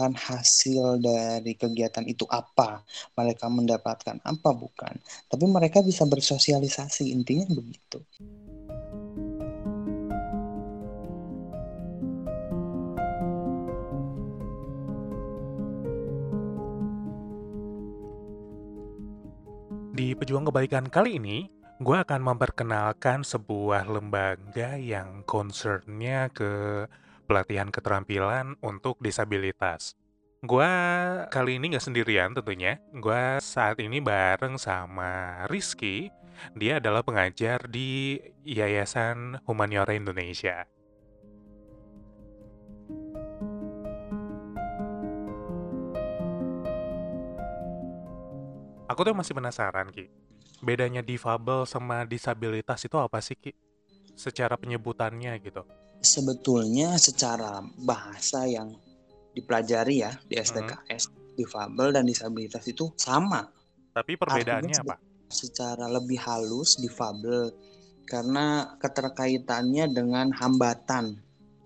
mengharapkan hasil dari kegiatan itu apa, mereka mendapatkan apa bukan, tapi mereka bisa bersosialisasi intinya begitu. Di Pejuang Kebaikan kali ini, gue akan memperkenalkan sebuah lembaga yang concernnya ke pelatihan keterampilan untuk disabilitas. Gue kali ini nggak sendirian tentunya. Gue saat ini bareng sama Rizky. Dia adalah pengajar di Yayasan Humaniora Indonesia. Aku tuh masih penasaran, Ki. Bedanya difabel sama disabilitas itu apa sih, Ki? Secara penyebutannya gitu. Sebetulnya secara bahasa yang dipelajari ya di STKS, hmm. difabel dan disabilitas itu sama. Tapi perbedaannya Artinya, apa? Secara lebih halus difabel karena keterkaitannya dengan hambatan.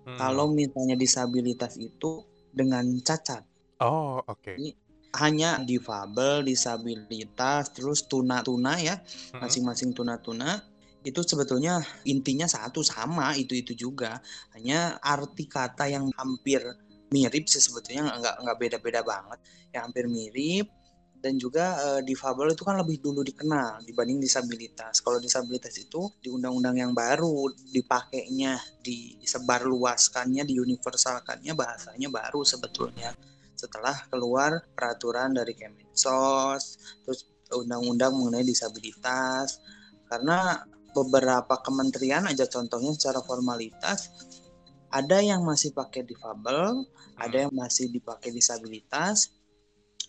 Hmm. Kalau misalnya disabilitas itu dengan cacat. Oh, oke. Okay hanya difabel, disabilitas, terus tuna-tuna ya, masing-masing tuna-tuna itu sebetulnya intinya satu sama itu itu juga. Hanya arti kata yang hampir mirip sih sebetulnya nggak nggak beda-beda banget. Yang hampir mirip dan juga e, difabel itu kan lebih dulu dikenal dibanding disabilitas. Kalau disabilitas itu di undang-undang yang baru dipakainya disebarluaskannya diuniversalkannya bahasanya baru sebetulnya. Setelah keluar peraturan dari Kemensos, terus undang-undang mengenai disabilitas. Karena beberapa kementerian aja contohnya secara formalitas ada yang masih pakai difabel, ada yang masih dipakai disabilitas.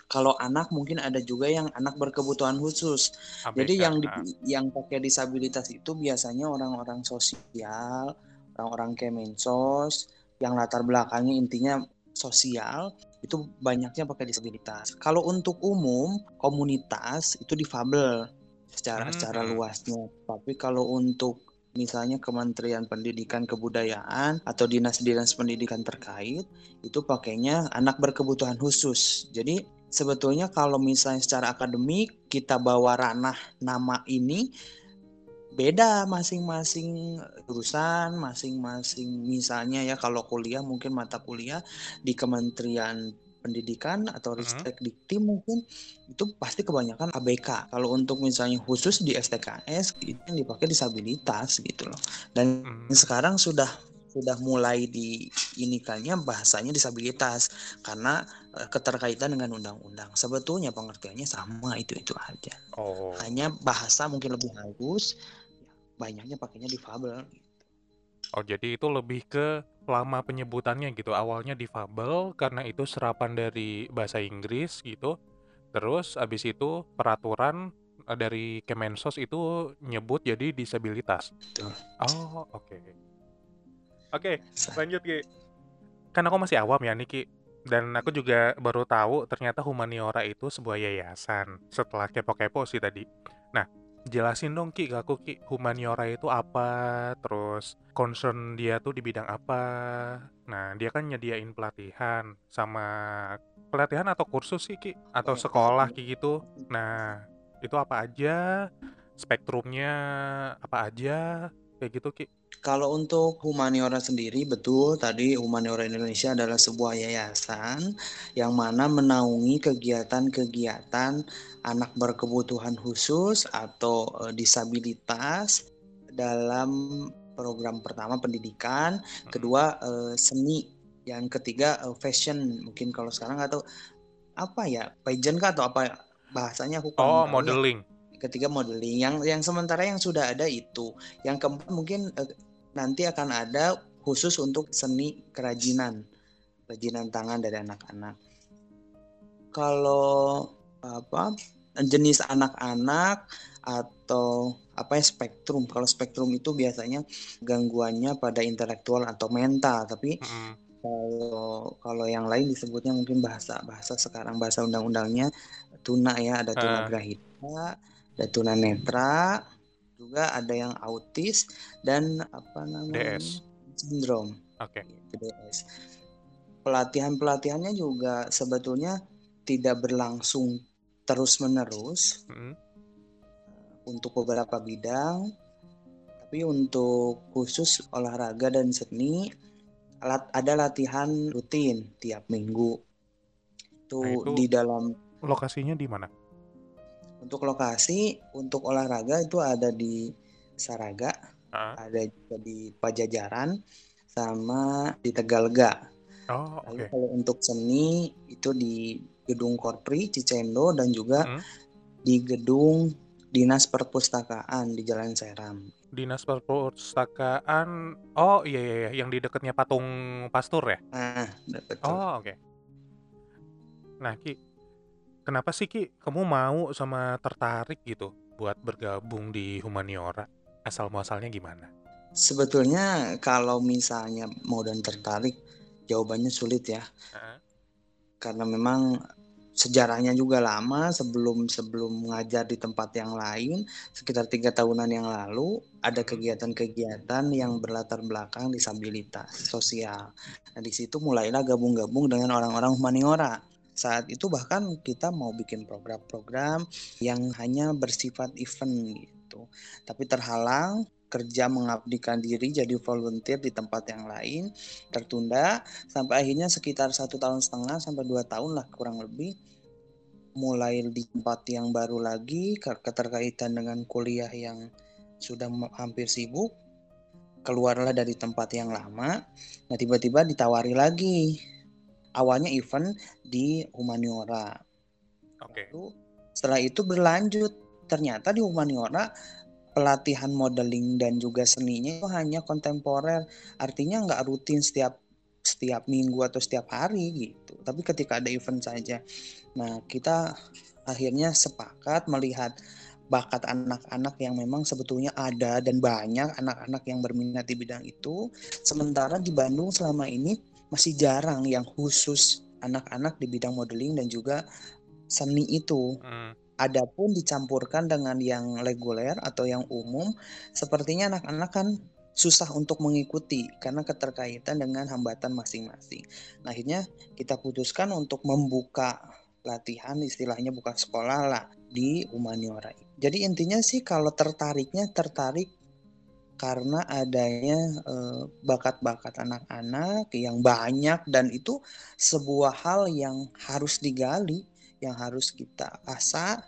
Kalau anak mungkin ada juga yang anak berkebutuhan khusus. ABK. Jadi yang di, yang pakai disabilitas itu biasanya orang-orang sosial, orang-orang Kemensos yang latar belakangnya intinya sosial itu banyaknya pakai disabilitas. Kalau untuk umum komunitas itu difabel secara hmm. secara hmm. luasnya. Tapi kalau untuk misalnya Kementerian Pendidikan Kebudayaan atau dinas-dinas pendidikan terkait itu pakainya anak berkebutuhan khusus. Jadi sebetulnya kalau misalnya secara akademik kita bawa ranah nama ini beda masing-masing jurusan, masing-masing misalnya ya kalau kuliah mungkin mata kuliah di Kementerian Pendidikan atau Ristek Dikti mungkin itu pasti kebanyakan ABK. Kalau untuk misalnya khusus di STKS itu yang dipakai disabilitas gitu loh. Dan hmm. sekarang sudah sudah mulai di inikannya bahasanya disabilitas karena eh, keterkaitan dengan undang-undang. Sebetulnya pengertiannya sama itu-itu aja. Oh. Hanya bahasa mungkin lebih halus banyaknya pakainya difabel gitu. Oh, jadi itu lebih ke lama penyebutannya gitu. Awalnya difabel karena itu serapan dari bahasa Inggris gitu. Terus abis itu peraturan eh, dari Kemensos itu nyebut jadi disabilitas. Betul. Oh, oke. Okay. Oke, okay, lanjut Ki. Kan aku masih awam ya nih Ki. Dan aku juga baru tahu ternyata Humaniora itu sebuah yayasan setelah kepo-kepo sih tadi. Nah, jelasin dong Ki ke aku Ki. Humaniora itu apa? Terus concern dia tuh di bidang apa? Nah dia kan nyediain pelatihan sama pelatihan atau kursus sih Ki? Atau sekolah Ki gitu. Nah itu apa aja? Spektrumnya apa aja kayak gitu Ki kalau untuk Humaniora sendiri, betul tadi Humaniora Indonesia adalah sebuah yayasan yang mana menaungi kegiatan-kegiatan anak berkebutuhan khusus atau e, disabilitas dalam program pertama pendidikan, kedua e, seni, yang ketiga e, fashion. Mungkin kalau sekarang atau apa ya, pageant kah atau apa bahasanya aku Oh, modeling. Ya. Ketiga modeling. Yang yang sementara yang sudah ada itu. Yang keempat mungkin nanti akan ada khusus untuk seni kerajinan, kerajinan tangan dari anak-anak. Kalau apa jenis anak-anak atau apa ya spektrum. Kalau spektrum itu biasanya gangguannya pada intelektual atau mental, tapi mm. kalau kalau yang lain disebutnya mungkin bahasa bahasa sekarang bahasa undang-undangnya tuna ya ada tuna uh. grahita, ada tuna netra, juga ada yang autis dan apa namanya DS sindrom. Oke. Okay. DS. pelatihan-pelatihannya juga sebetulnya tidak berlangsung terus-menerus Mm. untuk beberapa bidang. Tapi untuk khusus olahraga dan seni ada latihan rutin tiap minggu. Itu Nah, itu di dalam lokasinya di mana? Untuk lokasi untuk olahraga itu ada di Saraga, Ah. ada juga di Pajajaran sama di Tegalga. Oh, Lalu oke. kalau untuk seni itu di Gedung Korpri Cicendo dan juga Mm. di Gedung Dinas Perpustakaan di Jalan Seram. Dinas Perpustakaan. Oh, iya iya iya, yang di dekatnya patung Pastur ya? Nah, betul. Oh, oke. Nah, Ki, kenapa sih Ki kamu mau sama tertarik gitu buat bergabung di humaniora? Asal muasalnya gimana? Sebetulnya kalau misalnya mau dan tertarik, jawabannya sulit ya. Heeh. Karena memang sejarahnya juga lama sebelum sebelum mengajar di tempat yang lain sekitar tiga tahunan yang lalu ada Hmm. kegiatan-kegiatan yang berlatar belakang disabilitas sosial. Nah di situ mulailah gabung-gabung dengan orang-orang humaniora. Saat itu bahkan kita mau bikin program-program yang hanya bersifat event gitu. Tapi terhalang kerja mengabdikan diri jadi volunteer di tempat yang lain tertunda sampai akhirnya sekitar satu tahun setengah sampai dua tahun lah kurang lebih mulai di tempat yang baru lagi ke- keterkaitan dengan kuliah yang sudah hampir sibuk keluarlah dari tempat yang lama nah tiba-tiba ditawari lagi awalnya event di humaniora. Oke. Lalu setelah itu berlanjut. Ternyata di humaniora pelatihan modeling dan juga seninya itu hanya kontemporer. Artinya nggak rutin setiap setiap minggu atau setiap hari gitu. Tapi ketika ada event saja. Nah kita akhirnya sepakat melihat bakat anak-anak yang memang sebetulnya ada dan banyak anak-anak yang berminat di bidang itu. Sementara di Bandung selama ini masih jarang yang khusus anak-anak di bidang modeling dan juga seni itu Hmm. Adapun dicampurkan dengan yang reguler atau yang umum, sepertinya anak-anak kan susah untuk mengikuti karena keterkaitan dengan hambatan masing-masing. Nah, akhirnya kita putuskan untuk membuka latihan, istilahnya buka sekolah lah di humaniora. Jadi intinya sih kalau tertariknya tertarik karena adanya bakat-bakat anak-anak yang banyak dan itu sebuah hal yang harus digali, yang harus kita asah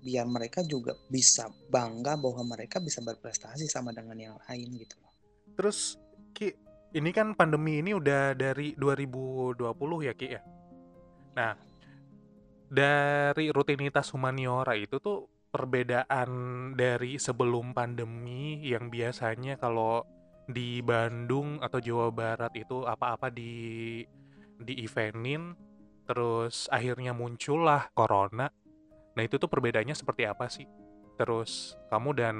biar mereka juga bisa bangga bahwa mereka bisa berprestasi sama dengan yang lain gitu loh. Terus Ki, ini kan pandemi ini udah dari 2020 ya Ki ya. Nah, dari rutinitas humaniora itu tuh perbedaan dari sebelum pandemi yang biasanya kalau di Bandung atau Jawa Barat itu apa-apa di di eventin terus akhirnya muncullah corona. Nah, itu tuh perbedaannya seperti apa sih? Terus kamu dan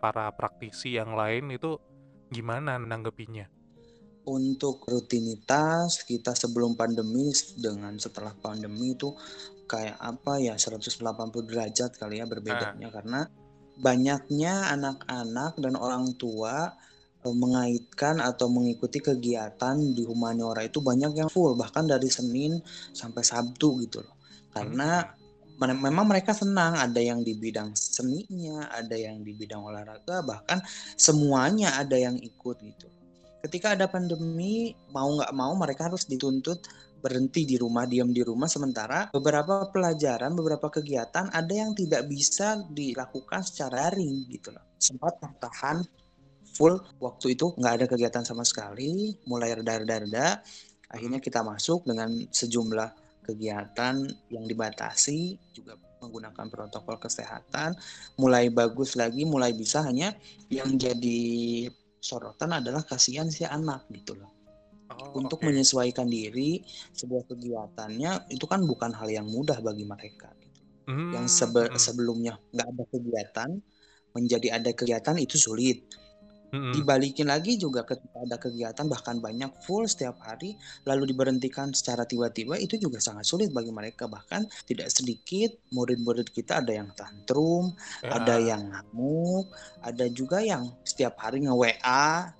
para praktisi yang lain itu gimana nanggepinnya? Untuk rutinitas kita sebelum pandemi dengan setelah pandemi itu kayak apa ya 180 derajat kali ya berbedanya karena banyaknya anak-anak dan orang tua eh, mengaitkan atau mengikuti kegiatan di humaniora itu banyak yang full bahkan dari Senin sampai Sabtu gitu loh. Karena men- memang mereka senang ada yang di bidang seninya, ada yang di bidang olahraga, bahkan semuanya ada yang ikut gitu. Ketika ada pandemi, mau nggak mau mereka harus dituntut berhenti di rumah, diam di rumah. Sementara beberapa pelajaran, beberapa kegiatan ada yang tidak bisa dilakukan secara daring gitu loh. Sempat tertahan full waktu itu nggak ada kegiatan sama sekali, mulai reda-reda, akhirnya kita masuk dengan sejumlah kegiatan yang dibatasi juga menggunakan protokol kesehatan. Mulai bagus lagi mulai bisa. Hanya yang jadi sorotan adalah kasihan si anak gitu loh Oh, untuk oke. menyesuaikan diri sebuah kegiatannya itu kan bukan hal yang mudah bagi mereka gitu. yang Hmm, sebe- mm-mm, sebelumnya nggak ada kegiatan menjadi ada kegiatan itu sulit mm-mm. dibalikin lagi juga ketika ada kegiatan bahkan banyak full setiap hari lalu diberhentikan secara tiba-tiba itu juga sangat sulit bagi mereka bahkan tidak sedikit murid-murid kita ada yang tantrum Ya, ada yang ngamuk ada juga yang setiap hari nge WA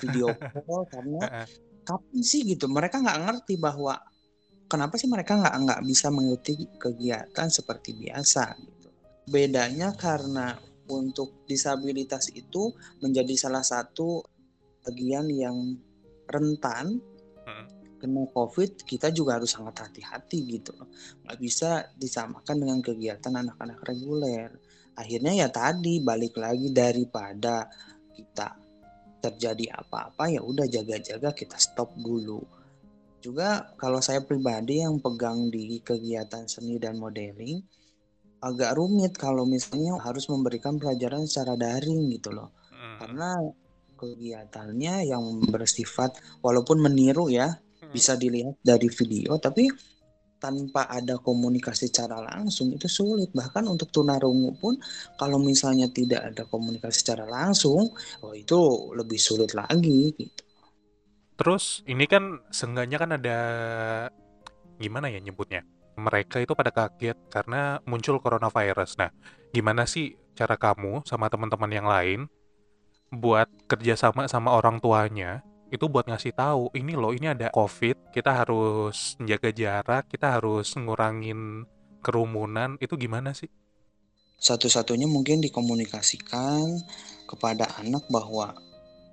video call karena. Kapan sih gitu mereka nggak ngerti bahwa kenapa sih mereka nggak nggak bisa mengikuti kegiatan seperti biasa gitu bedanya karena untuk disabilitas itu menjadi salah satu bagian yang rentan hmm. kena COVID, kita juga harus sangat hati-hati gitu loh. Nggak bisa disamakan dengan kegiatan anak-anak reguler. Akhirnya ya tadi balik lagi daripada kita terjadi apa-apa ya udah jaga-jaga kita stop dulu. Juga kalau saya pribadi yang pegang di kegiatan seni dan modeling, agak rumit kalau misalnya harus memberikan pelajaran secara daring gitu loh. Hmm. Karena kegiatannya yang bersifat walaupun meniru ya, hmm. bisa dilihat dari video tapi tanpa ada komunikasi secara langsung itu sulit. Bahkan untuk tunarungu pun kalau misalnya tidak ada komunikasi secara langsung, oh itu lebih sulit lagi gitu. Terus ini kan seenggaknya kan ada gimana ya nyebutnya? mereka itu pada kaget karena muncul coronavirus. Nah, gimana sih cara kamu sama teman-teman yang lain buat kerjasama sama orang tuanya itu buat ngasih tahu ini loh ini ada covid kita harus menjaga jarak kita harus ngurangin kerumunan. Itu gimana sih? Satu-satunya mungkin dikomunikasikan kepada anak bahwa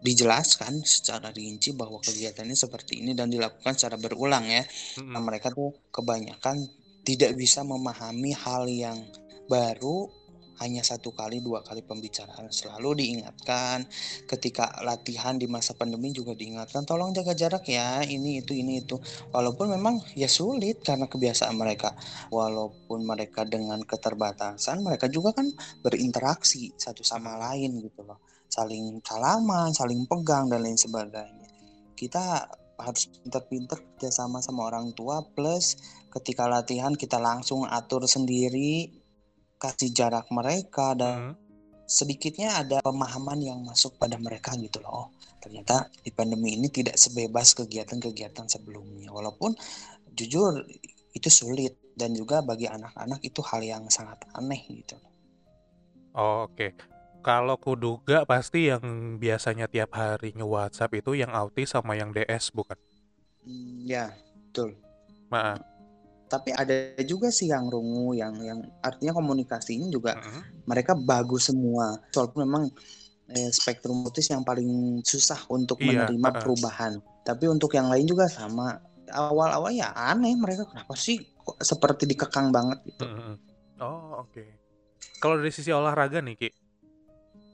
dijelaskan secara rinci bahwa kegiatannya seperti ini dan dilakukan secara berulang ya. Nah, mereka tuh kebanyakan tidak bisa memahami hal yang baru hanya satu kali dua kali pembicaraan. Selalu diingatkan ketika latihan di masa pandemi juga diingatkan tolong jaga jarak ya ini itu ini itu. Walaupun memang ya sulit karena kebiasaan mereka. Walaupun mereka dengan keterbatasan mereka juga kan berinteraksi satu sama lain gitu loh. Saling salaman, saling pegang dan lain sebagainya. Kita harus pinter-pinter kerjasama sama orang tua plus ketika latihan kita langsung atur sendiri kasih jarak mereka dan hmm. sedikitnya ada pemahaman yang masuk pada mereka gitu loh. Oh, ternyata di pandemi ini tidak sebebas kegiatan-kegiatan sebelumnya. Walaupun jujur itu sulit dan juga bagi anak-anak itu hal yang sangat aneh gitu. Oh, Oke, okay. Kalau kuduga pasti yang biasanya tiap hari nge-WhatsApp itu yang autis sama yang DS, bukan? Hmm, ya, betul. Maaf. Tapi ada juga sih yang rungu, yang yang artinya komunikasinya juga uh-huh. mereka bagus semua. Walaupun memang eh, spektrum autis yang paling susah untuk iya, menerima uh-uh. perubahan. Tapi untuk yang lain juga sama. Awal-awal ya aneh mereka kenapa sih kok seperti dikekang banget gitu. Uh-huh. Oh, oke. Okay. Kalau dari sisi olahraga nih, Ki,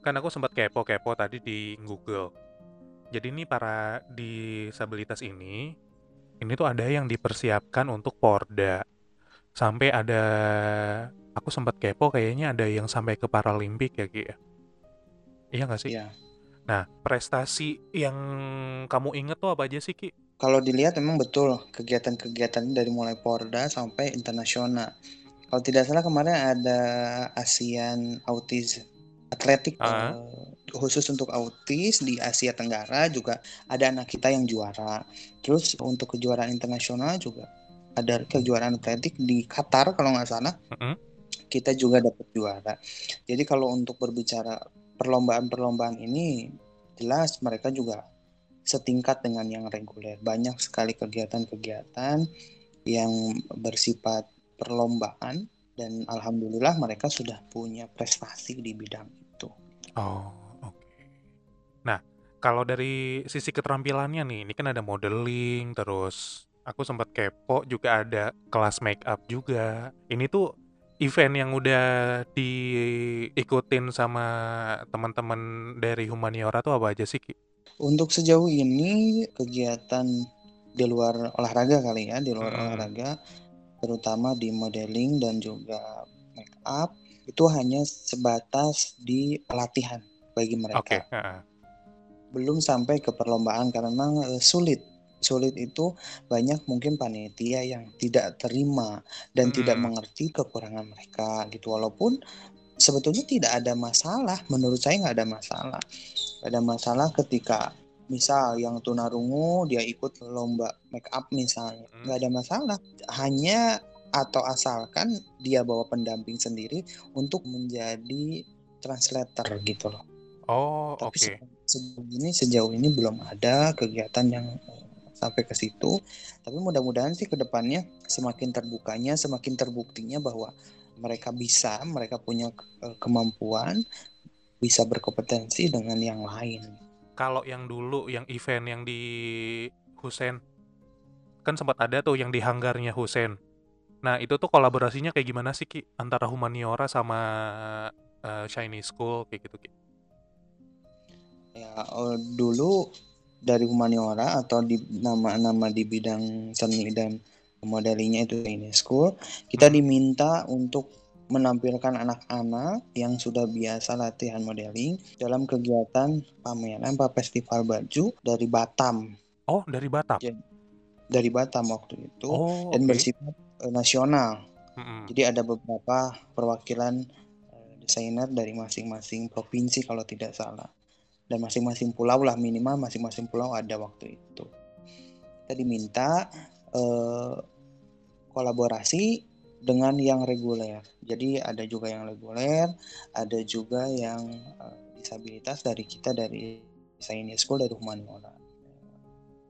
kan aku sempat kepo-kepo tadi di Google. Jadi ini para disabilitas ini, ini tuh ada yang dipersiapkan untuk Porda. Sampai ada, aku sempat kepo kayaknya ada yang sampai ke Paralimpik ya Ki ya? Iya nggak sih? Iya. Nah, prestasi yang kamu inget tuh apa aja sih Ki? Kalau dilihat memang betul kegiatan-kegiatan dari mulai Porda sampai internasional. Kalau tidak salah kemarin ada ASEAN Autism atletik uh. uh, khusus untuk autis di Asia Tenggara juga ada anak kita yang juara. Terus untuk kejuaraan internasional juga ada kejuaraan atletik di Qatar kalau nggak salah. Uh -huh. Kita juga dapat juara. Jadi kalau untuk berbicara perlombaan-perlombaan ini jelas mereka juga setingkat dengan yang reguler. Banyak sekali kegiatan-kegiatan yang bersifat perlombaan dan alhamdulillah mereka sudah punya prestasi di bidang Oh, oke. Nah, kalau dari sisi keterampilannya nih, ini kan ada modeling, terus aku sempat kepo juga ada kelas make up juga. Ini tuh event yang udah diikutin sama teman-teman dari Humaniora tuh apa aja sih, Ki? Untuk sejauh ini kegiatan di luar olahraga kali ya, di luar hmm. olahraga, terutama di modeling dan juga make up itu hanya sebatas di pelatihan bagi mereka. Okay. Uh. Belum sampai ke perlombaan karena memang uh, sulit. Sulit itu banyak mungkin panitia yang tidak terima dan hmm. tidak mengerti kekurangan mereka gitu. Walaupun sebetulnya tidak ada masalah, menurut saya nggak ada masalah. Ada masalah ketika misal yang tunarungu dia ikut lomba make up misalnya hmm. nggak ada masalah hanya atau asalkan dia bawa pendamping sendiri untuk menjadi translator gitu loh. Oh, oke. Okay. Sejauh ini sejauh ini belum ada kegiatan yang sampai ke situ. Tapi mudah-mudahan sih ke depannya semakin terbukanya, semakin terbuktinya bahwa mereka bisa, mereka punya eh, kemampuan, bisa berkompetensi dengan yang lain. Kalau yang dulu, yang event yang di Husen, kan sempat ada tuh yang di hanggarnya Husen. Nah itu tuh kolaborasinya kayak gimana sih Ki antara Humaniora sama uh, Shiny School kayak gitu Ki? Ya uh, dulu dari Humaniora atau di nama-nama di bidang seni dan modelingnya itu Shiny School kita hmm. diminta untuk menampilkan anak-anak yang sudah biasa latihan modeling dalam kegiatan pameran Festival Baju dari Batam. Oh, dari Batam. Jadi, dari Batam waktu itu oh, dan okay. bersifat Eh, nasional. Mm-hmm. Jadi ada beberapa perwakilan uh, desainer dari masing-masing provinsi kalau tidak salah. Dan masing-masing pulau lah minimal masing-masing pulau ada waktu itu. Kita diminta uh, kolaborasi dengan yang reguler. Jadi ada juga yang reguler, ada juga yang uh, disabilitas dari kita dari Science School dari Humaniora.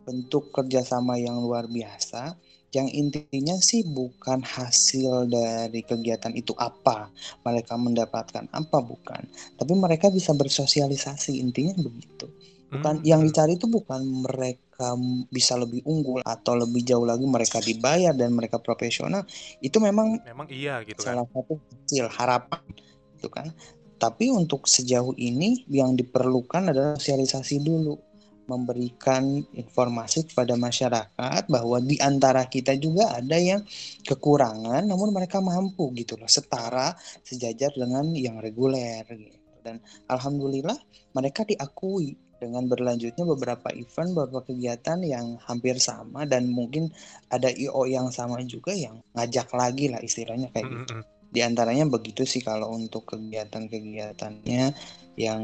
Bentuk kerjasama yang luar biasa yang intinya sih bukan hasil dari kegiatan itu apa mereka mendapatkan apa bukan. Tapi mereka bisa bersosialisasi intinya begitu. Bukan hmm. yang dicari itu bukan mereka bisa lebih unggul atau lebih jauh lagi mereka dibayar dan mereka profesional. Itu memang memang iya gitu salah kan? satu hasil harapan itu kan. Tapi untuk sejauh ini yang diperlukan adalah sosialisasi dulu memberikan informasi kepada masyarakat bahwa di antara kita juga ada yang kekurangan namun mereka mampu gitu loh setara sejajar dengan yang reguler gitu. dan alhamdulillah mereka diakui dengan berlanjutnya beberapa event beberapa kegiatan yang hampir sama dan mungkin ada IO yang sama juga yang ngajak lagi lah istilahnya kayak gitu di antaranya begitu sih kalau untuk kegiatan-kegiatannya yang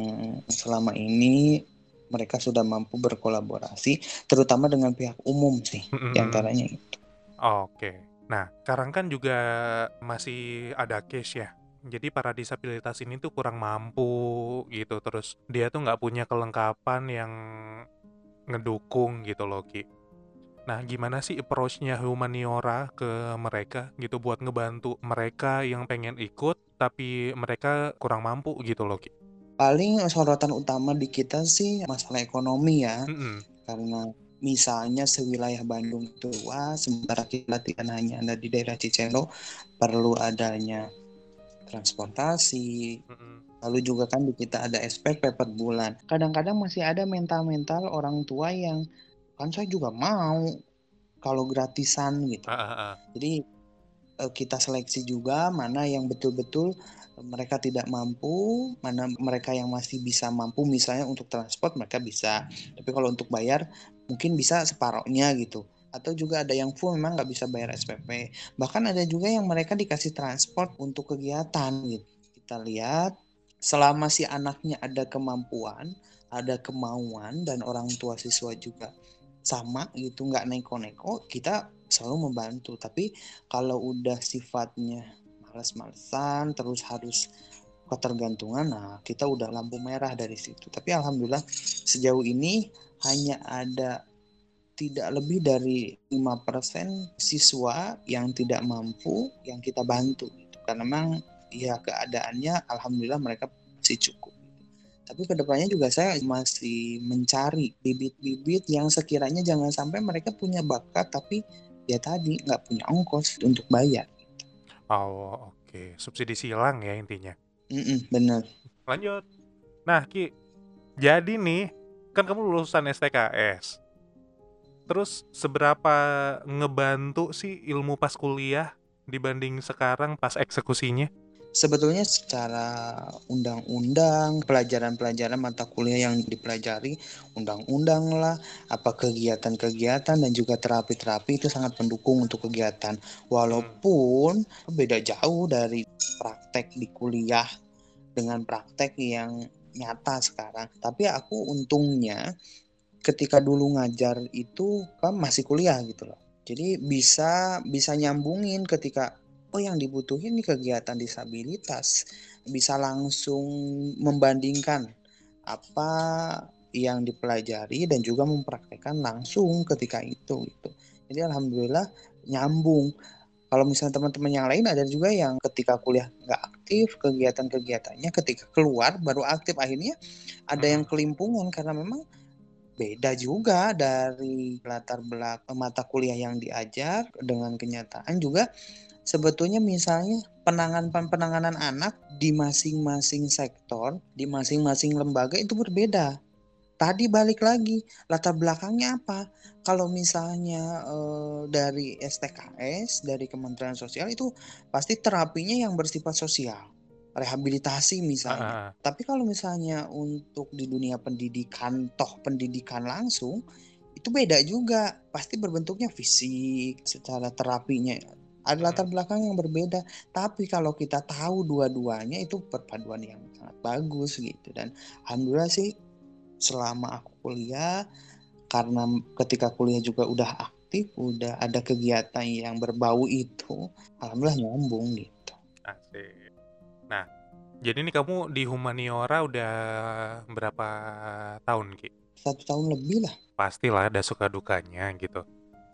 selama ini mereka sudah mampu berkolaborasi terutama dengan pihak umum sih mm-hmm. di antaranya itu. Oke. Nah, sekarang kan juga masih ada case ya. Jadi para disabilitas ini tuh kurang mampu gitu, terus dia tuh nggak punya kelengkapan yang ngedukung gitu loh Ki. Nah, gimana sih approach-nya Humaniora ke mereka gitu buat ngebantu mereka yang pengen ikut tapi mereka kurang mampu gitu loh Ki? Paling sorotan utama di kita sih masalah ekonomi ya. Mm-hmm. Karena misalnya sewilayah Bandung itu luas, sementara kita latihan hanya ada di daerah Cicendo, perlu adanya transportasi. Mm-hmm. Lalu juga kan di kita ada SPP per bulan. Kadang-kadang masih ada mental-mental orang tua yang kan saya juga mau kalau gratisan gitu. Uh, uh, uh. Jadi kita seleksi juga mana yang betul-betul mereka tidak mampu, mana mereka yang masih bisa mampu misalnya untuk transport mereka bisa. Tapi kalau untuk bayar mungkin bisa separohnya gitu. Atau juga ada yang full memang nggak bisa bayar SPP. Bahkan ada juga yang mereka dikasih transport untuk kegiatan gitu. Kita lihat selama si anaknya ada kemampuan, ada kemauan dan orang tua siswa juga sama gitu nggak neko-neko kita selalu membantu. Tapi kalau udah sifatnya males-malesan terus harus ketergantungan nah kita udah lampu merah dari situ. Tapi alhamdulillah sejauh ini hanya ada tidak lebih dari 5% siswa yang tidak mampu yang kita bantu gitu. karena memang ya keadaannya alhamdulillah mereka masih cukup tapi ke depannya juga saya masih mencari bibit-bibit yang sekiranya jangan sampai mereka punya bakat tapi ya tadi nggak punya ongkos untuk bayar Oh, oke. Subsidi silang ya intinya. Mm-mm, benar. Lanjut. Nah, Ki, jadi nih, kan kamu lulusan STKS. Terus seberapa ngebantu sih ilmu pas kuliah dibanding sekarang pas eksekusinya? Sebetulnya secara undang-undang pelajaran-pelajaran mata kuliah yang dipelajari undang-undang lah apa kegiatan-kegiatan dan juga terapi-terapi itu sangat mendukung untuk kegiatan. Walaupun beda jauh dari praktek di kuliah dengan praktek yang nyata sekarang. Tapi aku untungnya ketika dulu ngajar itu kan masih kuliah gitu loh. Jadi bisa bisa nyambungin ketika oh yang dibutuhin nih kegiatan disabilitas bisa langsung membandingkan apa yang dipelajari dan juga mempraktekkan langsung ketika itu gitu. Jadi alhamdulillah nyambung. Kalau misalnya teman-teman yang lain ada juga yang ketika kuliah nggak aktif kegiatan-kegiatannya, ketika keluar baru aktif akhirnya ada yang kelimpungan karena memang beda juga dari latar belakang mata kuliah yang diajar dengan kenyataan juga sebetulnya misalnya penanganan penanganan anak di masing-masing sektor, di masing-masing lembaga itu berbeda. Tadi balik lagi, latar belakangnya apa? Kalau misalnya e, dari STKS, dari Kementerian Sosial itu pasti terapinya yang bersifat sosial, rehabilitasi misalnya. Uh. Tapi kalau misalnya untuk di dunia pendidikan, toh pendidikan langsung, itu beda juga. Pasti berbentuknya fisik, secara terapinya ada latar belakang yang berbeda. Tapi kalau kita tahu dua-duanya itu perpaduan yang sangat bagus gitu. Dan alhamdulillah sih selama aku kuliah karena ketika kuliah juga udah aktif, udah ada kegiatan yang berbau itu, alhamdulillah nyambung gitu. Asik. Nah, jadi ini kamu di humaniora udah berapa tahun, Ki? Satu tahun lebih lah. Pastilah ada suka dukanya gitu.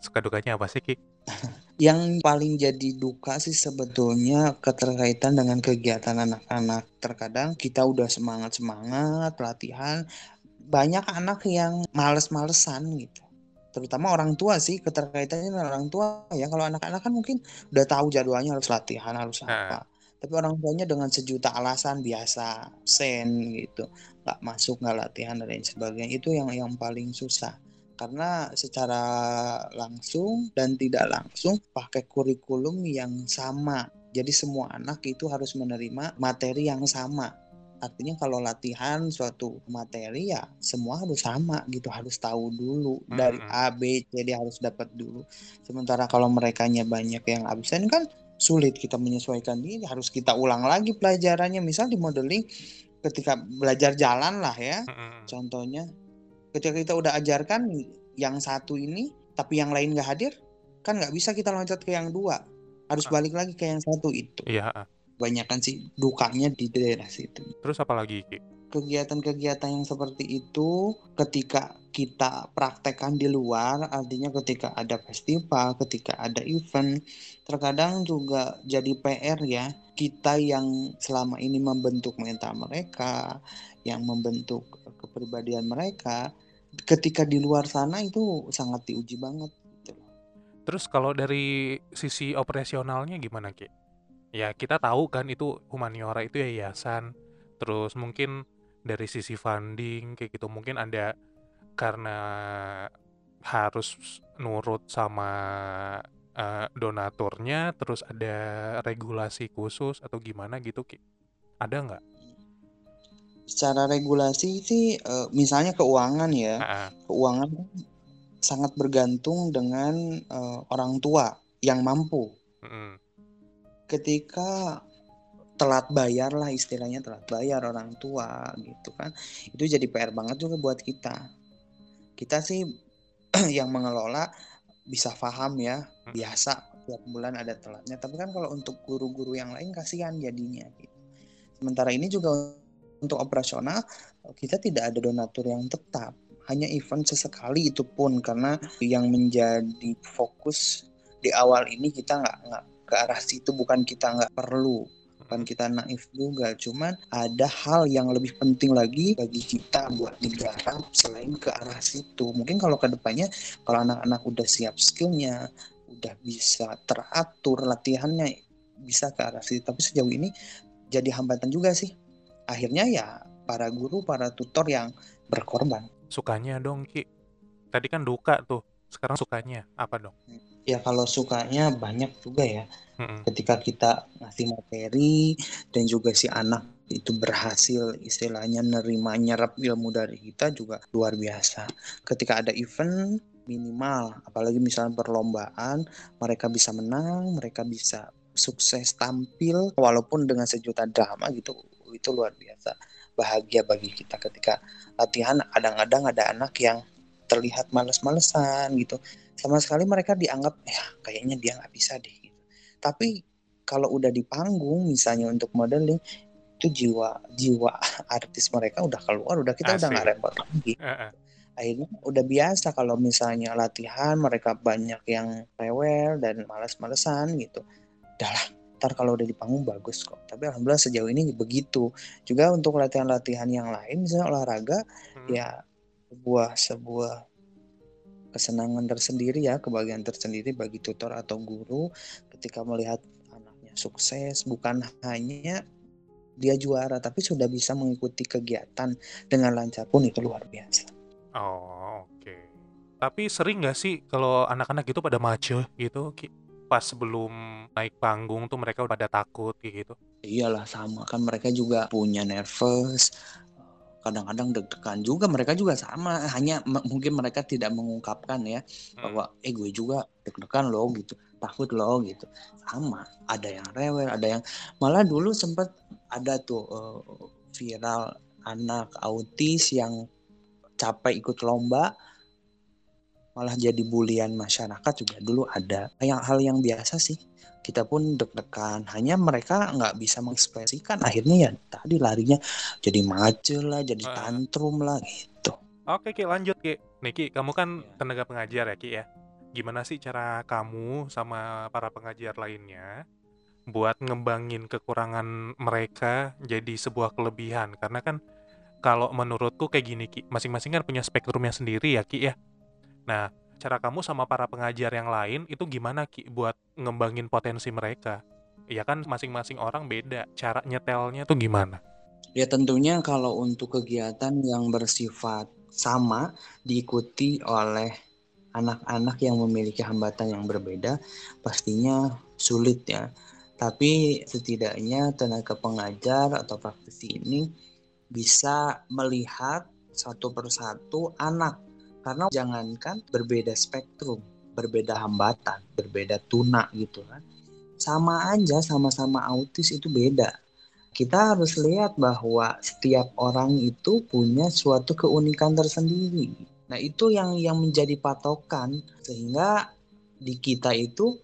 Suka dukanya apa sih, Ki? Yang paling jadi duka sih sebetulnya keterkaitan dengan kegiatan anak-anak. Terkadang kita udah semangat-semangat latihan, banyak anak yang males-malesan gitu. Terutama orang tua sih keterkaitannya dengan orang tua ya. Kalau anak-anak kan mungkin udah tahu jadwalnya harus latihan harus apa. Tapi orang tuanya dengan sejuta alasan biasa sen gitu. Nggak masuk nggak latihan dan lain sebagainya. Itu yang yang paling susah karena secara langsung dan tidak langsung pakai kurikulum yang sama. Jadi semua anak itu harus menerima materi yang sama. Artinya kalau latihan suatu materi ya semua harus sama gitu harus tahu dulu. Dari A B C dia harus dapat dulu. Sementara kalau mereka banyak yang absen kan sulit kita menyesuaikan diri harus kita ulang lagi pelajarannya. Misal di modeling ketika belajar jalan lah ya. Contohnya ketika kita udah ajarkan yang satu ini tapi yang lain nggak hadir kan nggak bisa kita loncat ke yang dua. Harus balik lagi ke yang satu itu. Iya Kebanyakan sih dukanya di daerah situ. Terus apa lagi? Kegiatan-kegiatan yang seperti itu ketika kita praktekkan di luar, artinya ketika ada festival, ketika ada event, terkadang juga jadi PR ya, kita yang selama ini membentuk mental mereka, yang membentuk kepribadian mereka, ketika di luar sana itu sangat diuji banget. Gitu Terus kalau dari sisi operasionalnya gimana, Ki? ya kita tahu kan itu humaniora itu yayasan terus mungkin dari sisi funding kayak gitu mungkin ada karena harus nurut sama uh, donaturnya terus ada regulasi khusus atau gimana gitu Ki ada nggak secara regulasi sih uh, misalnya keuangan ya. Uh-uh. keuangan sangat bergantung dengan uh, orang tua yang mampu. Uh-uh ketika telat bayar lah istilahnya telat bayar orang tua gitu kan. Itu jadi PR banget juga buat kita. Kita sih yang mengelola bisa paham ya biasa tiap bulan ada telatnya. Tapi kan kalau untuk guru-guru yang lain kasihan jadinya gitu. Sementara ini juga untuk operasional kita tidak ada donatur yang tetap. Hanya event sesekali itu pun karena yang menjadi fokus di awal ini kita nggak nggak ke arah situ bukan kita nggak perlu. Bukan kita naif juga cuman ada hal yang lebih penting lagi bagi kita buat negara selain ke arah situ. Mungkin kalau ke depannya kalau anak-anak udah siap skillnya udah bisa teratur latihannya bisa ke arah situ. Tapi sejauh ini jadi hambatan juga sih akhirnya ya para guru para tutor yang berkorban sukanya dong Ki tadi kan duka tuh sekarang sukanya apa dong Ya kalau sukanya banyak juga ya. Hmm. Ketika kita ngasih materi dan juga si anak itu berhasil istilahnya nerima nyerap ilmu dari kita juga luar biasa. Ketika ada event minimal, apalagi misalnya perlombaan, mereka bisa menang, mereka bisa sukses tampil walaupun dengan sejuta drama gitu, itu luar biasa. Bahagia bagi kita ketika latihan kadang-kadang ada anak yang terlihat males-malesan gitu sama sekali mereka dianggap ya kayaknya dia nggak bisa deh gitu. tapi kalau udah di panggung misalnya untuk modeling itu jiwa jiwa artis mereka udah keluar udah kita Asik. udah nggak repot lagi uh -uh. akhirnya udah biasa kalau misalnya latihan mereka banyak yang rewel dan malas-malesan gitu udahlah ntar kalau udah di panggung bagus kok tapi alhamdulillah sejauh ini begitu juga untuk latihan-latihan yang lain misalnya olahraga hmm. ya sebuah sebuah kesenangan tersendiri ya kebahagiaan tersendiri bagi tutor atau guru ketika melihat anaknya sukses bukan hanya dia juara tapi sudah bisa mengikuti kegiatan dengan lancar pun itu luar biasa. Oh oke. Okay. Tapi sering nggak sih kalau anak-anak gitu pada mace gitu pas sebelum naik panggung tuh mereka udah pada takut gitu? Iyalah sama. Kan mereka juga punya nervous kadang-kadang deg-degan juga. Mereka juga sama. Hanya mungkin mereka tidak mengungkapkan ya hmm. bahwa eh gue juga deg-degan loh gitu. Takut loh gitu. Sama. Ada yang rewel ada yang malah dulu sempat ada tuh uh, viral anak autis yang capek ikut lomba malah jadi bulian masyarakat juga. Dulu ada yang hal yang biasa sih. Kita pun deg-degan. Hanya mereka nggak bisa mengekspresikan. Akhirnya ya tadi larinya jadi macet lah jadi tantrum lah gitu. Oke Ki lanjut Ki. Niki kamu kan ya. tenaga pengajar ya Ki ya. Gimana sih cara kamu sama para pengajar lainnya buat ngembangin kekurangan mereka jadi sebuah kelebihan? Karena kan kalau menurutku kayak gini Ki masing-masing kan punya spektrumnya sendiri ya Ki ya nah cara kamu sama para pengajar yang lain itu gimana Ki buat ngembangin potensi mereka? Ya kan masing-masing orang beda, cara nyetelnya tuh gimana? Ya tentunya kalau untuk kegiatan yang bersifat sama diikuti oleh anak-anak yang memiliki hambatan yang berbeda pastinya sulit ya. Tapi setidaknya tenaga pengajar atau praktisi ini bisa melihat satu persatu anak karena jangankan berbeda spektrum, berbeda hambatan, berbeda tuna gitu kan. Sama aja sama-sama autis itu beda. Kita harus lihat bahwa setiap orang itu punya suatu keunikan tersendiri. Nah, itu yang yang menjadi patokan sehingga di kita itu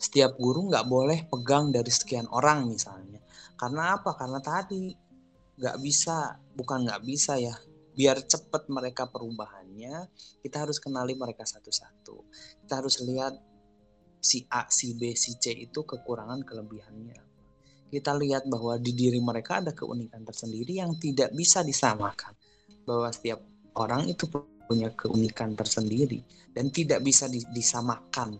setiap guru nggak boleh pegang dari sekian orang misalnya. Karena apa? Karena tadi nggak bisa, bukan nggak bisa ya, biar cepat mereka perubahannya kita harus kenali mereka satu-satu. Kita harus lihat si A si B si C itu kekurangan kelebihannya kita lihat bahwa di diri mereka ada keunikan tersendiri yang tidak bisa disamakan. Bahwa setiap orang itu punya keunikan tersendiri dan tidak bisa disamakan.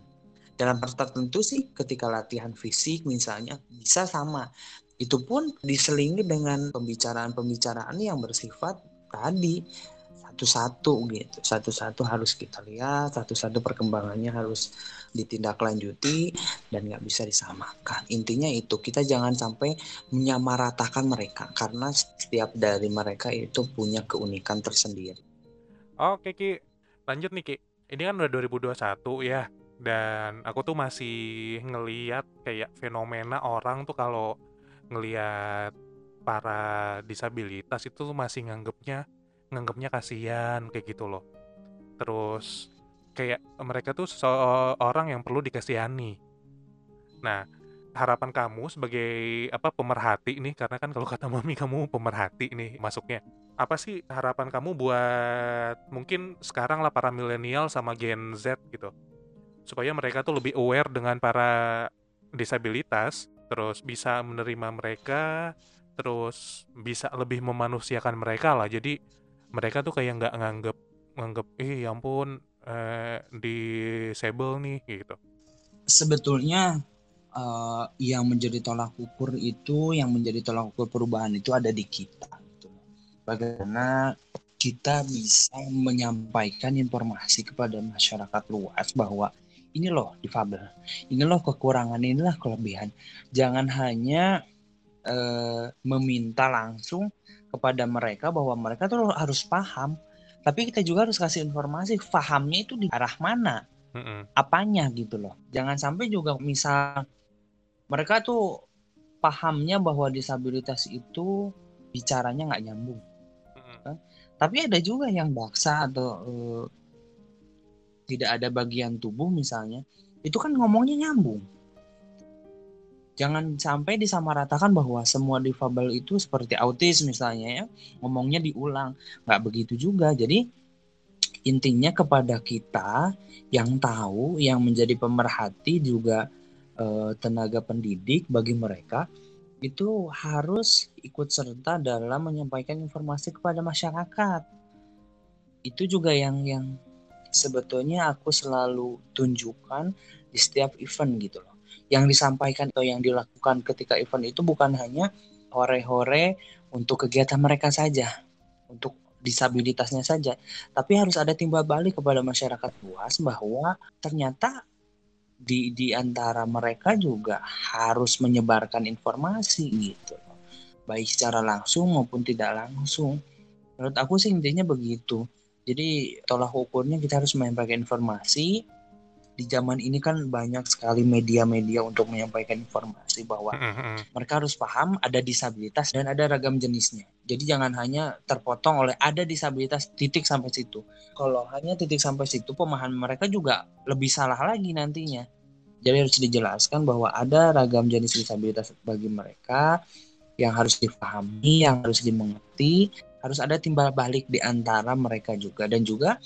Dalam tertentu sih ketika latihan fisik misalnya bisa sama. Itu pun diselingi dengan pembicaraan-pembicaraan yang bersifat tadi. Satu-satu gitu. Satu-satu harus kita lihat satu-satu perkembangannya harus ditindaklanjuti dan nggak bisa disamakan. Intinya itu kita jangan sampai menyamaratakan mereka karena setiap dari mereka itu punya keunikan tersendiri. Oke Ki. Lanjut nih Ki. Ini kan udah 2021 ya dan aku tuh masih ngeliat kayak fenomena orang tuh kalau ngeliat para disabilitas itu masih nganggapnya nganggapnya kasihan kayak gitu loh. Terus kayak mereka tuh seorang yang perlu dikasihani. Nah, harapan kamu sebagai apa pemerhati nih karena kan kalau kata mami kamu pemerhati nih masuknya. Apa sih harapan kamu buat mungkin sekarang lah para milenial sama Gen Z gitu. Supaya mereka tuh lebih aware dengan para disabilitas, terus bisa menerima mereka, terus bisa lebih memanusiakan mereka lah jadi mereka tuh kayak nggak nganggep nganggep eh ya ampun eh, disable nih gitu sebetulnya uh, yang menjadi tolak ukur itu yang menjadi tolak ukur perubahan itu ada di kita gitu. bagaimana kita bisa menyampaikan informasi kepada masyarakat luas bahwa ini loh difabel, ini loh kekurangan, inilah kelebihan. Jangan hanya eh, meminta langsung kepada mereka bahwa mereka tuh harus paham. Tapi kita juga harus kasih informasi pahamnya itu di arah mana? Mm-hmm. apanya gitu loh. Jangan sampai juga misal mereka tuh pahamnya bahwa disabilitas itu bicaranya nggak nyambung. Mm-hmm. tapi ada juga yang baksa atau uh, tidak ada bagian tubuh misalnya itu kan ngomongnya nyambung jangan sampai disamaratakan bahwa semua difabel itu seperti autis misalnya ya ngomongnya diulang. Nggak begitu juga. Jadi intinya kepada kita yang tahu yang menjadi pemerhati juga eh, tenaga pendidik bagi mereka itu harus ikut serta dalam menyampaikan informasi kepada masyarakat. Itu juga yang yang sebetulnya aku selalu tunjukkan di setiap event gitu loh yang disampaikan atau yang dilakukan ketika event itu bukan hanya hore-hore untuk kegiatan mereka saja, untuk disabilitasnya saja, tapi harus ada timbal balik kepada masyarakat luas bahwa ternyata di di antara mereka juga harus menyebarkan informasi gitu. Baik secara langsung maupun tidak langsung. Menurut aku sih intinya begitu. Jadi tolak ukurnya kita harus menyampaikan informasi di zaman ini kan banyak sekali media-media untuk menyampaikan informasi bahwa mm-hmm. mereka harus paham ada disabilitas dan ada ragam jenisnya. Jadi jangan hanya terpotong oleh ada disabilitas titik sampai situ. Kalau hanya titik sampai situ pemahaman mereka juga lebih salah lagi nantinya. Jadi harus dijelaskan bahwa ada ragam jenis disabilitas bagi mereka yang harus dipahami, yang harus dimengerti, harus ada timbal balik di antara mereka juga dan juga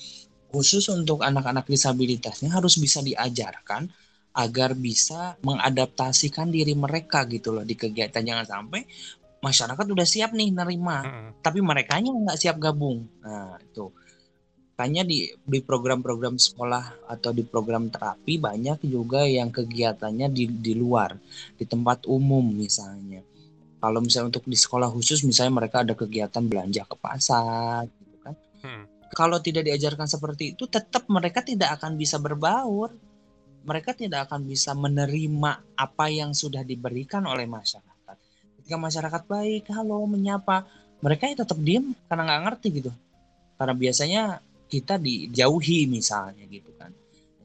khusus untuk anak-anak disabilitasnya harus bisa diajarkan agar bisa mengadaptasikan diri mereka gitu loh di kegiatan. Jangan sampai masyarakat udah siap nih nerima hmm. tapi mereka nggak siap gabung. Nah itu. Makanya di di program-program sekolah atau di program terapi banyak juga yang kegiatannya di di luar di tempat umum misalnya. Kalau misalnya untuk di sekolah khusus misalnya mereka ada kegiatan belanja ke pasar gitu kan. Hmm kalau tidak diajarkan seperti itu, tetap mereka tidak akan bisa berbaur. Mereka tidak akan bisa menerima apa yang sudah diberikan oleh masyarakat. Ketika masyarakat baik, halo, menyapa, mereka ya tetap diam karena nggak ngerti gitu. Karena biasanya kita dijauhi misalnya gitu kan.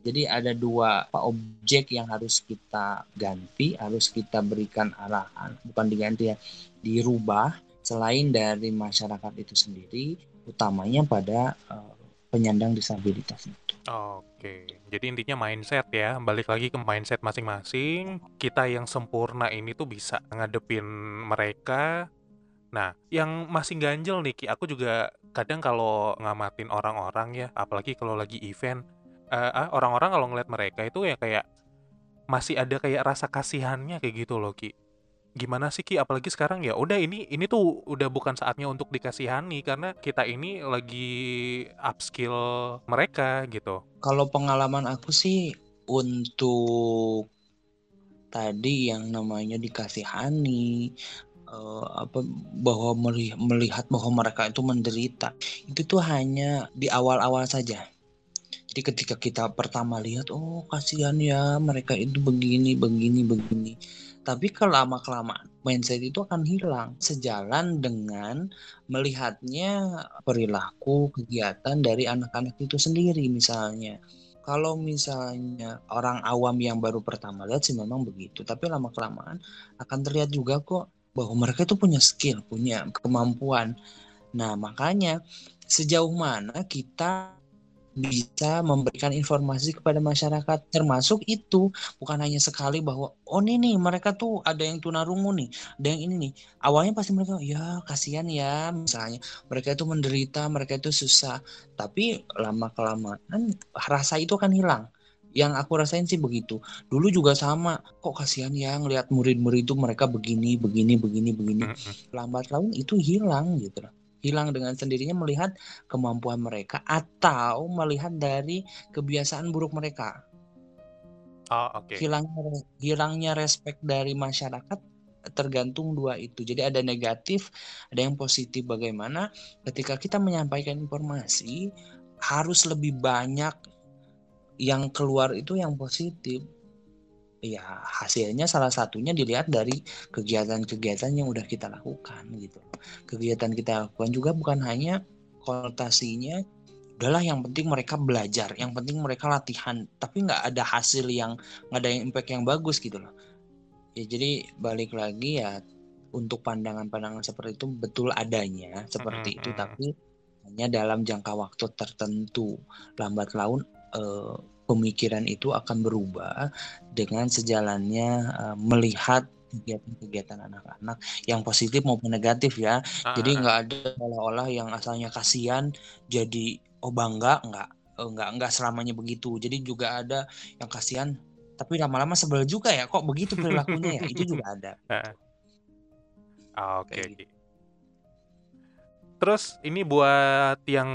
Jadi ada dua objek yang harus kita ganti, harus kita berikan arahan, bukan diganti ya, dirubah selain dari masyarakat itu sendiri utamanya pada uh, penyandang disabilitas itu. Oke, jadi intinya mindset ya, balik lagi ke mindset masing-masing. Kita yang sempurna ini tuh bisa ngadepin mereka. Nah, yang masih ganjel nih, Ki, aku juga kadang kalau ngamatin orang-orang ya, apalagi kalau lagi event, uh, orang-orang kalau ngeliat mereka itu ya kayak masih ada kayak rasa kasihannya kayak gitu loh, Ki gimana sih Ki apalagi sekarang ya udah ini ini tuh udah bukan saatnya untuk dikasihani karena kita ini lagi upskill mereka gitu. Kalau pengalaman aku sih untuk tadi yang namanya dikasihani uh, apa bahwa melihat bahwa mereka itu menderita itu tuh hanya di awal-awal saja. Jadi ketika kita pertama lihat oh kasihan ya mereka itu begini begini begini tapi kelama kelamaan mindset itu akan hilang sejalan dengan melihatnya perilaku kegiatan dari anak-anak itu sendiri misalnya. Kalau misalnya orang awam yang baru pertama lihat sih memang begitu, tapi lama kelamaan akan terlihat juga kok bahwa mereka itu punya skill, punya kemampuan. Nah, makanya sejauh mana kita bisa memberikan informasi kepada masyarakat termasuk itu bukan hanya sekali bahwa oh ini nih mereka tuh ada yang tunarungu nih ada yang ini nih. Awalnya pasti mereka ya kasihan ya misalnya. Mereka itu menderita mereka itu susah tapi lama kelamaan rasa itu akan hilang. Yang aku rasain sih begitu. Dulu juga sama kok kasihan ya ngelihat murid-murid itu mereka begini begini begini begini. Lambat laun itu hilang gitu. loh hilang dengan sendirinya melihat kemampuan mereka atau melihat dari kebiasaan buruk mereka. Oh, oke. Okay. Hilangnya hilangnya respect dari masyarakat tergantung dua itu. Jadi ada negatif, ada yang positif. Bagaimana ketika kita menyampaikan informasi harus lebih banyak yang keluar itu yang positif ya hasilnya salah satunya dilihat dari kegiatan-kegiatan yang udah kita lakukan gitu. Kegiatan kita lakukan juga bukan hanya konotasinya udahlah yang penting mereka belajar, yang penting mereka latihan, tapi nggak ada hasil yang nggak ada yang impact yang bagus gitu loh. Ya jadi balik lagi ya untuk pandangan-pandangan seperti itu betul adanya seperti itu, tapi hanya dalam jangka waktu tertentu. Lambat laun eh, pemikiran itu akan berubah dengan sejalannya uh, melihat kegiatan-kegiatan anak-anak yang positif maupun negatif ya. Ah, jadi ah, ah. nggak ada olah-olah yang asalnya kasihan jadi oh bangga nggak eh, nggak nggak selamanya begitu. Jadi juga ada yang kasihan tapi lama-lama sebel juga ya kok begitu perilakunya ya itu juga ada. Oke. Okay. Gitu. Terus ini buat yang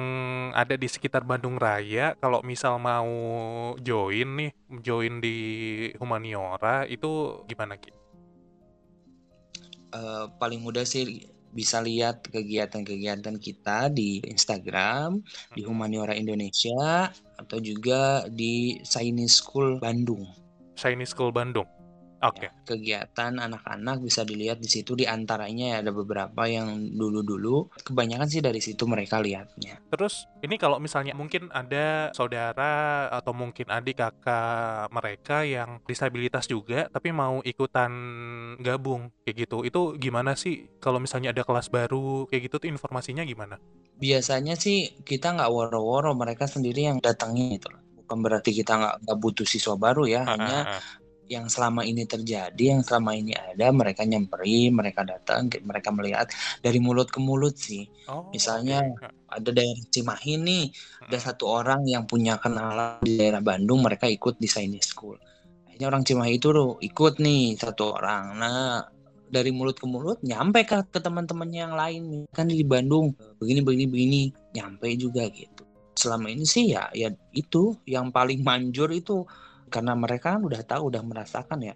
ada di sekitar Bandung Raya, kalau misal mau join nih, join di Humaniora itu gimana Ki? Uh, paling mudah sih bisa lihat kegiatan-kegiatan kita di Instagram di. Humaniora Indonesia atau juga di Chinese School Bandung. Chinese School Bandung. Oke. Ya, kegiatan anak-anak bisa dilihat di situ di antaranya ya ada beberapa yang dulu-dulu kebanyakan sih dari situ mereka lihatnya. Terus ini kalau misalnya mungkin ada saudara atau mungkin adik kakak mereka yang disabilitas juga tapi mau ikutan gabung kayak gitu. Itu gimana sih kalau misalnya ada kelas baru kayak gitu tuh informasinya gimana? Biasanya sih kita nggak woro-woro mereka sendiri yang datangnya itu bukan berarti kita nggak butuh siswa baru ya, hanya yang selama ini terjadi, yang selama ini ada, mereka nyemperi, mereka datang, mereka melihat dari mulut ke mulut sih. Oh, Misalnya okay. ada daerah Cimahi nih, hmm. ada satu orang yang punya kenalan di daerah Bandung, mereka ikut di Chinese School. Akhirnya orang Cimahi itu loh ikut nih satu orang. Nah dari mulut ke mulut nyampe ke, ke teman-temannya yang lain kan di Bandung begini begini begini nyampe juga gitu. Selama ini sih ya ya itu yang paling manjur itu karena mereka kan udah tahu udah merasakan ya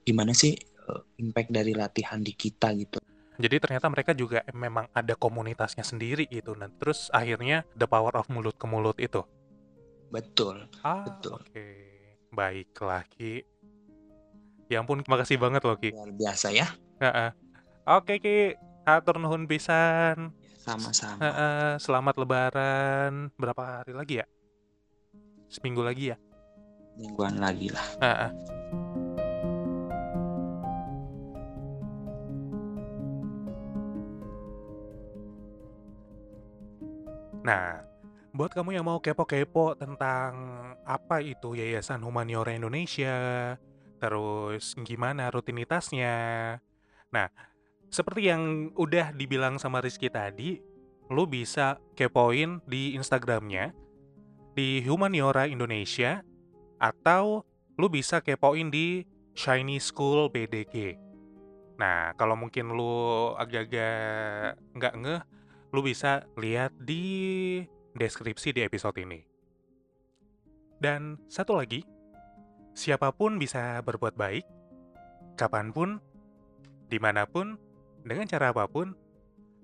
gimana sih uh, impact dari latihan di kita gitu. Jadi ternyata mereka juga memang ada komunitasnya sendiri gitu. Dan terus akhirnya the power of mulut ke mulut itu? Betul ah, betul. oke. Okay. baiklah Ki. Ya ampun makasih banget loh Ki. Luar biasa ya. Oke Ki. Atur nuhun pisan. Sama-sama. Selamat lebaran. Berapa hari lagi ya? Seminggu lagi ya mingguan lagi lah. Uh-uh. Nah, buat kamu yang mau kepo-kepo tentang apa itu Yayasan Humaniora Indonesia, terus gimana rutinitasnya. Nah, seperti yang udah dibilang sama Rizky tadi, lu bisa kepoin di Instagramnya di Humaniora Indonesia atau lu bisa kepoin di Shiny School BDG. Nah, kalau mungkin lu agak-agak nggak ngeh, lu bisa lihat di deskripsi di episode ini. Dan satu lagi, siapa pun bisa berbuat baik, kapan pun, di mana pun, dengan cara apa pun,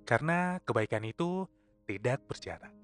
karena kebaikan itu tidak berjarak.